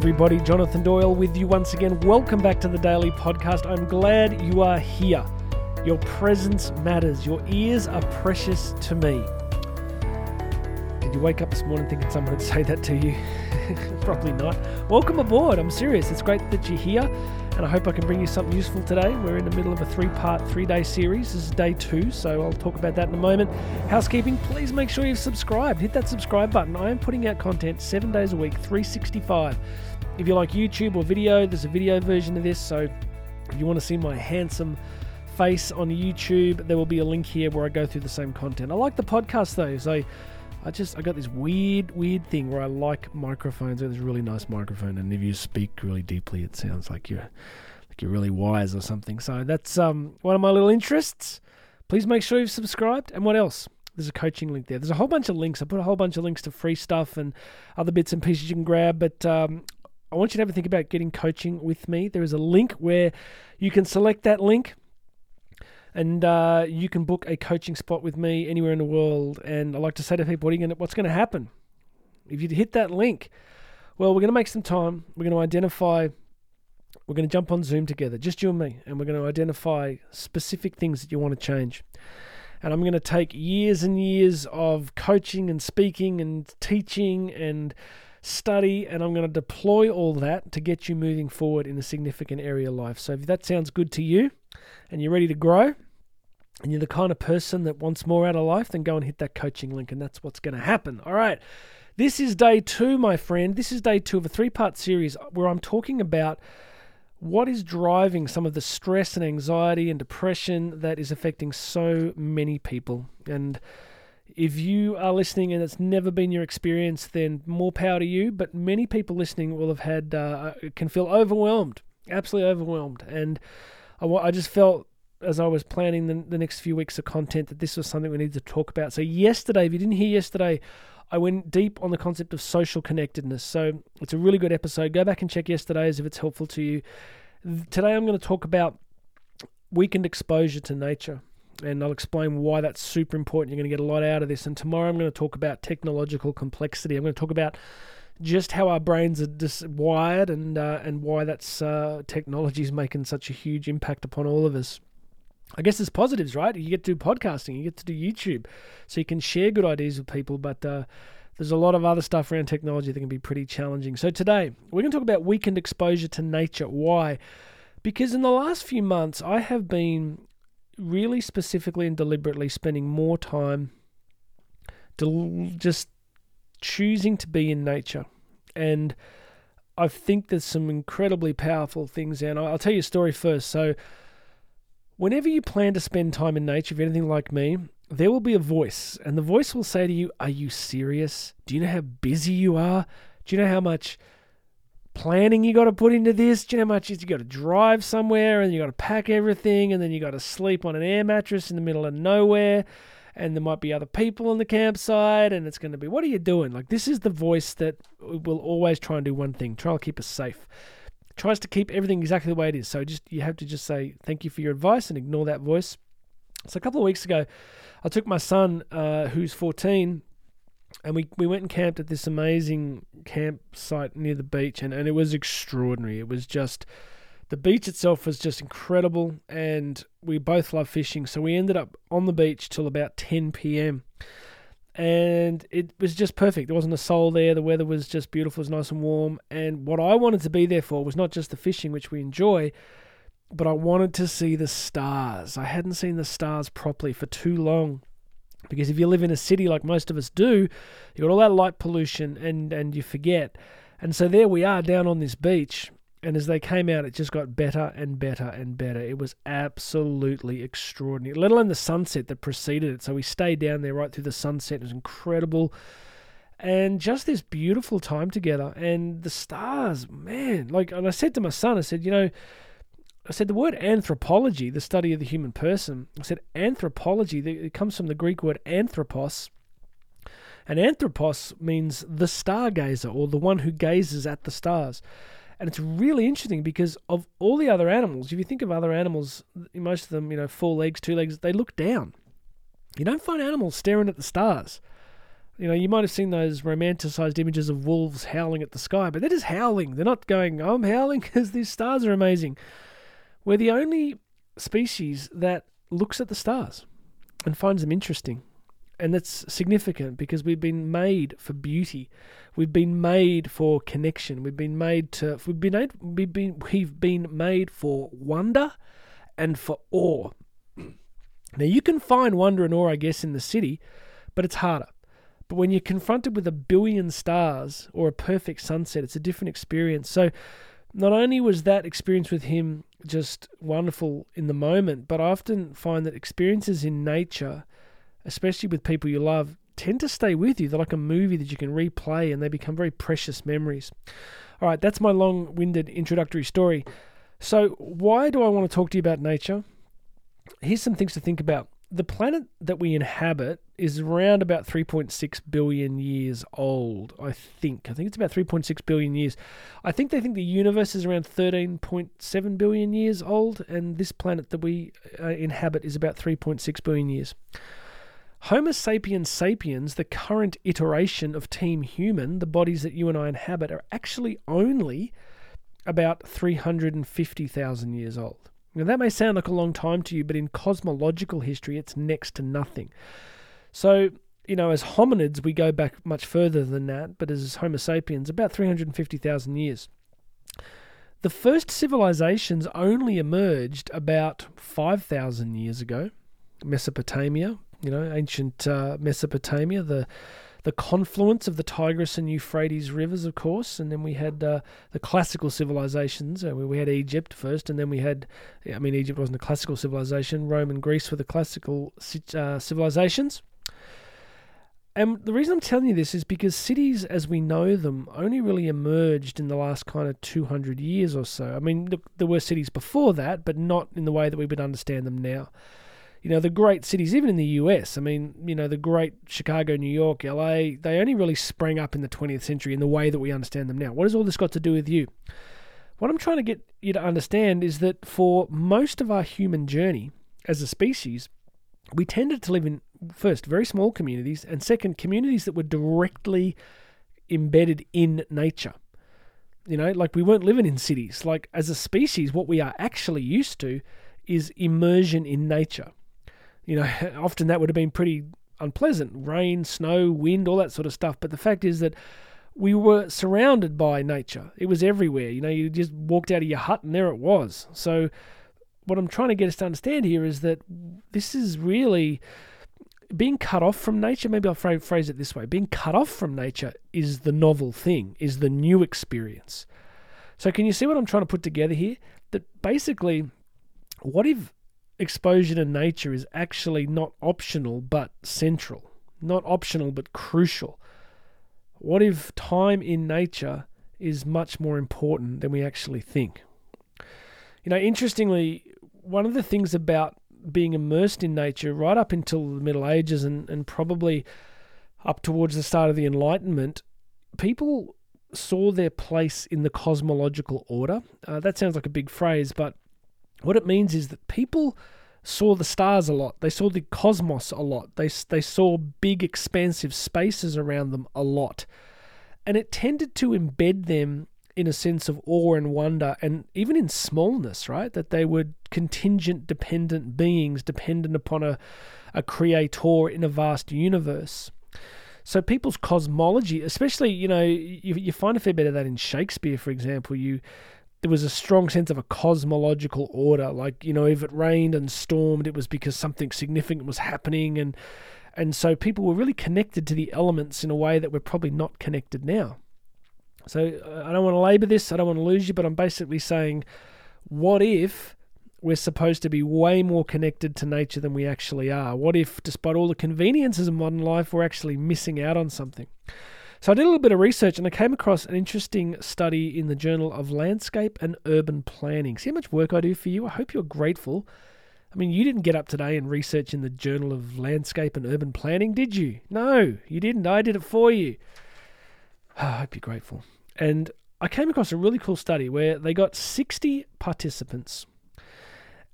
everybody. Jonathan Doyle with you once again. Welcome back to the Daily Podcast. I'm glad you are here. Your presence matters, your ears are precious to me. Did you wake up this morning thinking someone would say that to you? Probably not. Welcome aboard. I'm serious. It's great that you're here, and I hope I can bring you something useful today. We're in the middle of a three part, three day series. This is day two, so I'll talk about that in a moment. Housekeeping, please make sure you've subscribed. Hit that subscribe button. I am putting out content seven days a week, 365. If you like YouTube or video, there's a video version of this, so if you want to see my handsome face on YouTube, there will be a link here where I go through the same content. I like the podcast though, so I just I got this weird weird thing where I like microphones. Got this really nice microphone, and if you speak really deeply, it sounds like you're like you're really wise or something. So that's um one of my little interests. Please make sure you've subscribed. And what else? There's a coaching link there. There's a whole bunch of links. I put a whole bunch of links to free stuff and other bits and pieces you can grab. But um, I want you to have a think about getting coaching with me. There is a link where you can select that link and uh, you can book a coaching spot with me anywhere in the world. And I like to say to people, what's going to happen if you hit that link? Well, we're going to make some time. We're going to identify. We're going to jump on Zoom together, just you and me, and we're going to identify specific things that you want to change. And I'm going to take years and years of coaching and speaking and teaching and study, and I'm going to deploy all that to get you moving forward in a significant area of life. So if that sounds good to you and you're ready to grow, and you're the kind of person that wants more out of life, then go and hit that coaching link, and that's what's going to happen. All right. This is day two, my friend. This is day two of a three part series where I'm talking about what is driving some of the stress and anxiety and depression that is affecting so many people. And if you are listening and it's never been your experience, then more power to you. But many people listening will have had, uh, can feel overwhelmed, absolutely overwhelmed. And I, I just felt as I was planning the, the next few weeks of content that this was something we needed to talk about. So, yesterday, if you didn't hear yesterday, I went deep on the concept of social connectedness. So, it's a really good episode. Go back and check yesterday's if it's helpful to you. Today, I'm going to talk about weakened exposure to nature and I'll explain why that's super important. You're going to get a lot out of this. And tomorrow I'm going to talk about technological complexity. I'm going to talk about just how our brains are wired and uh, and why that's uh, technology is making such a huge impact upon all of us. I guess there's positives, right? You get to do podcasting, you get to do YouTube, so you can share good ideas with people. But uh, there's a lot of other stuff around technology that can be pretty challenging. So today we're going to talk about weakened exposure to nature. Why? Because in the last few months, I have been really specifically and deliberately spending more time del- just choosing to be in nature. And I think there's some incredibly powerful things there. And I'll tell you a story first. So, whenever you plan to spend time in nature, if anything like me, there will be a voice, and the voice will say to you, Are you serious? Do you know how busy you are? Do you know how much planning you got to put into this. Do you know how much you got to drive somewhere and you got to pack everything and then you got to sleep on an air mattress in the middle of nowhere and there might be other people on the campsite and it's going to be what are you doing? Like this is the voice that will always try and do one thing, try to keep us safe. tries to keep everything exactly the way it is. So just you have to just say thank you for your advice and ignore that voice. So a couple of weeks ago, I took my son, uh, who's 14, and we, we went and camped at this amazing campsite near the beach and, and it was extraordinary it was just the beach itself was just incredible and we both love fishing so we ended up on the beach till about 10 p.m and it was just perfect. There wasn't a soul there. The weather was just beautiful. It was nice and warm. And what i wanted to be there for was not just the fishing which we enjoy but i wanted to see the stars. I hadn't seen the stars properly for too long because if you live in a city like most of us do, you got all that light pollution and, and you forget. And so there we are down on this beach. And as they came out, it just got better and better and better. It was absolutely extraordinary, let alone the sunset that preceded it. So we stayed down there right through the sunset. It was incredible. And just this beautiful time together. And the stars, man. Like, and I said to my son, I said, you know, I said the word anthropology, the study of the human person. I said anthropology, it comes from the Greek word anthropos. And anthropos means the stargazer or the one who gazes at the stars. And it's really interesting because of all the other animals, if you think of other animals, most of them, you know, four legs, two legs, they look down. You don't find animals staring at the stars. You know, you might have seen those romanticized images of wolves howling at the sky, but they're just howling. They're not going, I'm howling because these stars are amazing. We're the only species that looks at the stars and finds them interesting. And that's significant because we've been made for beauty. We've been made for connection. We've been made to we've been made, we've been we've been made for wonder and for awe. Now you can find wonder and awe, I guess, in the city, but it's harder. But when you're confronted with a billion stars or a perfect sunset, it's a different experience. So not only was that experience with him just wonderful in the moment, but I often find that experiences in nature, especially with people you love, tend to stay with you. They're like a movie that you can replay and they become very precious memories. All right, that's my long winded introductory story. So, why do I want to talk to you about nature? Here's some things to think about the planet that we inhabit is around about 3.6 billion years old, I think. I think it's about 3.6 billion years. I think they think the universe is around 13.7 billion years old, and this planet that we uh, inhabit is about 3.6 billion years. Homo sapiens sapiens, the current iteration of Team Human, the bodies that you and I inhabit, are actually only about 350,000 years old. Now, that may sound like a long time to you, but in cosmological history, it's next to nothing. So, you know, as hominids, we go back much further than that, but as Homo sapiens, about 350,000 years. The first civilizations only emerged about 5,000 years ago. Mesopotamia, you know, ancient uh, Mesopotamia, the the confluence of the Tigris and Euphrates rivers, of course, and then we had uh, the classical civilizations. Uh, we had Egypt first, and then we had, I mean, Egypt wasn't a classical civilization. Rome and Greece were the classical uh, civilizations. And the reason I'm telling you this is because cities as we know them only really emerged in the last kind of 200 years or so. I mean, look, there were cities before that, but not in the way that we would understand them now you know, the great cities, even in the US, I mean, you know, the great Chicago, New York, LA, they only really sprang up in the 20th century in the way that we understand them now. What has all this got to do with you? What I'm trying to get you to understand is that for most of our human journey as a species, we tended to live in, first, very small communities, and second, communities that were directly embedded in nature. You know, like we weren't living in cities. Like as a species, what we are actually used to is immersion in nature you know, often that would have been pretty unpleasant rain, snow, wind, all that sort of stuff. But the fact is that we were surrounded by nature, it was everywhere. You know, you just walked out of your hut and there it was. So, what I'm trying to get us to understand here is that this is really being cut off from nature. Maybe I'll phrase it this way being cut off from nature is the novel thing, is the new experience. So, can you see what I'm trying to put together here? That basically, what if exposure to nature is actually not optional but central, not optional but crucial. What if time in nature is much more important than we actually think? You know, interestingly, one of the things about being immersed in nature right up until the Middle Ages and, and probably up towards the start of the Enlightenment, people saw their place in the cosmological order. Uh, that sounds like a big phrase, but what it means is that people saw the stars a lot. They saw the cosmos a lot. They they saw big expansive spaces around them a lot. And it tended to embed them in a sense of awe and wonder and even in smallness, right? That they were contingent dependent beings dependent upon a a creator in a vast universe. So people's cosmology, especially, you know, you, you find a fair bit of that in Shakespeare, for example. You there was a strong sense of a cosmological order. Like, you know, if it rained and stormed, it was because something significant was happening. And, and so people were really connected to the elements in a way that we're probably not connected now. So uh, I don't want to labor this, I don't want to lose you, but I'm basically saying, what if we're supposed to be way more connected to nature than we actually are? What if, despite all the conveniences of modern life, we're actually missing out on something? So I did a little bit of research and I came across an interesting study in the Journal of Landscape and Urban Planning. See how much work I do for you? I hope you're grateful. I mean, you didn't get up today and research in the Journal of Landscape and Urban Planning, did you? No, you didn't. I did it for you. I hope you're grateful. And I came across a really cool study where they got 60 participants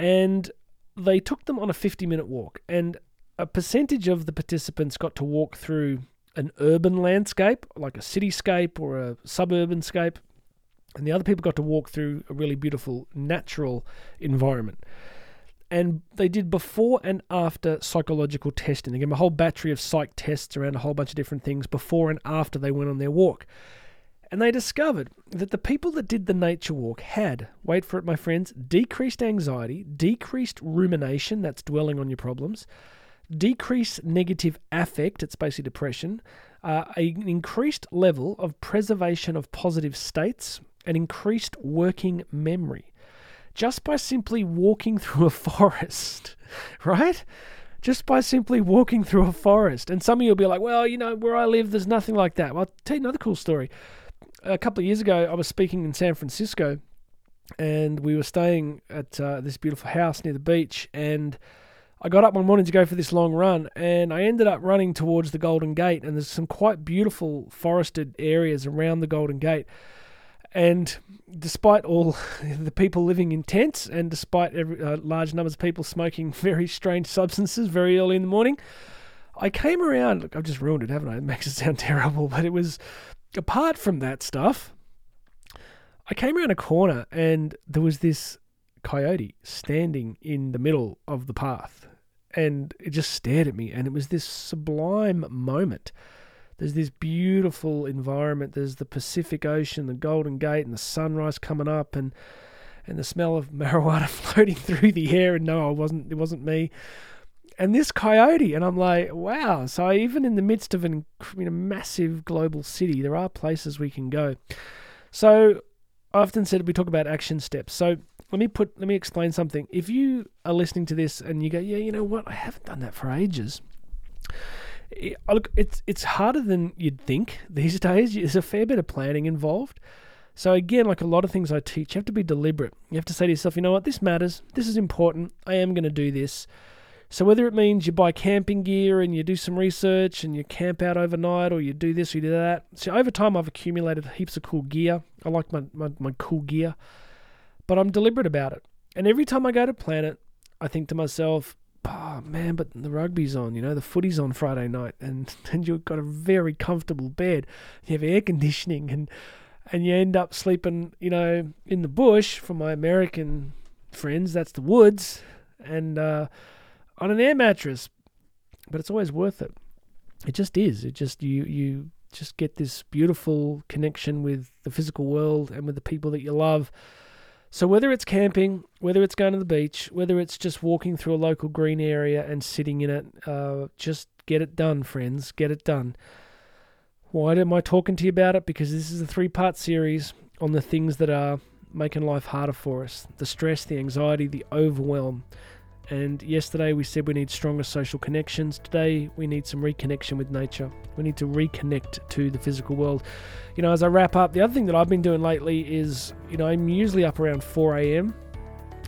and they took them on a 50 minute walk. And a percentage of the participants got to walk through an urban landscape, like a cityscape or a suburban scape, and the other people got to walk through a really beautiful natural environment. And they did before and after psychological testing. They gave them a whole battery of psych tests around a whole bunch of different things before and after they went on their walk. And they discovered that the people that did the nature walk had, wait for it, my friends, decreased anxiety, decreased rumination, that's dwelling on your problems, decreased negative affect, it's basically depression, uh, an increased level of preservation of positive states, an increased working memory just by simply walking through a forest, right? Just by simply walking through a forest. And some of you will be like, well, you know, where I live, there's nothing like that. Well, I'll tell you another cool story. A couple of years ago, I was speaking in San Francisco and we were staying at uh, this beautiful house near the beach. And I got up one morning to go for this long run, and I ended up running towards the Golden Gate. And there's some quite beautiful forested areas around the Golden Gate. And despite all the people living in tents, and despite every, uh, large numbers of people smoking very strange substances very early in the morning, I came around. Look, I've just ruined it, haven't I? It makes it sound terrible, but it was apart from that stuff. I came around a corner and there was this coyote standing in the middle of the path, and it just stared at me, and it was this sublime moment there's this beautiful environment. There's the Pacific Ocean, the Golden Gate, and the sunrise coming up, and and the smell of marijuana floating through the air. And no, it wasn't. It wasn't me. And this coyote, and I'm like, wow. So even in the midst of an massive global city, there are places we can go. So I often said we talk about action steps. So let me put let me explain something. If you are listening to this and you go, yeah, you know what, I haven't done that for ages look, it's it's harder than you'd think these days. There's a fair bit of planning involved. So again, like a lot of things I teach, you have to be deliberate. You have to say to yourself, you know what, this matters. This is important. I am going to do this. So whether it means you buy camping gear and you do some research and you camp out overnight or you do this or you do that. So over time I've accumulated heaps of cool gear. I like my, my, my cool gear. But I'm deliberate about it. And every time I go to plan it, I think to myself, oh man, but the rugby's on, you know, the footy's on Friday night, and, and you've got a very comfortable bed, you have air conditioning, and and you end up sleeping, you know, in the bush. For my American friends, that's the woods, and uh, on an air mattress. But it's always worth it. It just is. It just you you just get this beautiful connection with the physical world and with the people that you love so, whether it's camping, whether it's going to the beach, whether it's just walking through a local green area and sitting in it, uh, just get it done, friends. Get it done. Why am I talking to you about it? Because this is a three part series on the things that are making life harder for us the stress, the anxiety, the overwhelm. And yesterday we said we need stronger social connections. Today we need some reconnection with nature. We need to reconnect to the physical world. You know, as I wrap up, the other thing that I've been doing lately is, you know, I'm usually up around 4 a.m.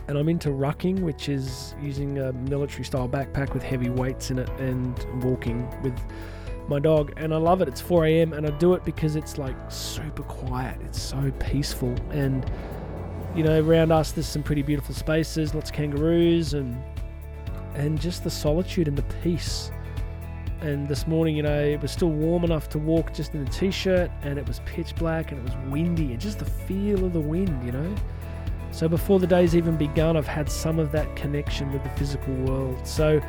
and I'm into rucking, which is using a military style backpack with heavy weights in it and walking with my dog. And I love it. It's 4 a.m. and I do it because it's like super quiet, it's so peaceful. And you know, around us there's some pretty beautiful spaces, lots of kangaroos and and just the solitude and the peace. And this morning, you know, it was still warm enough to walk just in a t-shirt and it was pitch black and it was windy and just the feel of the wind, you know. So before the day's even begun, I've had some of that connection with the physical world. So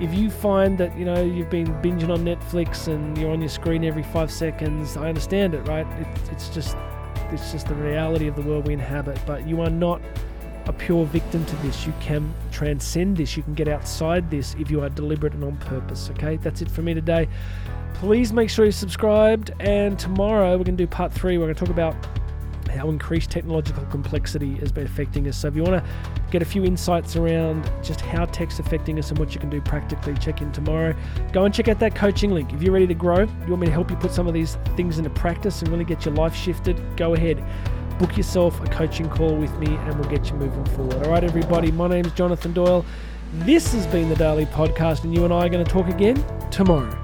if you find that, you know, you've been binging on Netflix and you're on your screen every five seconds, I understand it, right? It, it's just it's just the reality of the world we inhabit. But you are not a pure victim to this. You can transcend this. You can get outside this if you are deliberate and on purpose. Okay, that's it for me today. Please make sure you're subscribed. And tomorrow we're going to do part three. We're going to talk about how increased technological complexity has been affecting us. So if you want to get a few insights around just how tech's affecting us and what you can do practically, check in tomorrow. Go and check out that coaching link. If you're ready to grow, you want me to help you put some of these things into practice and really get your life shifted, go ahead. Book yourself a coaching call with me and we'll get you moving forward. All right, everybody, my name is Jonathan Doyle. This has been the Daily Podcast, and you and I are going to talk again tomorrow.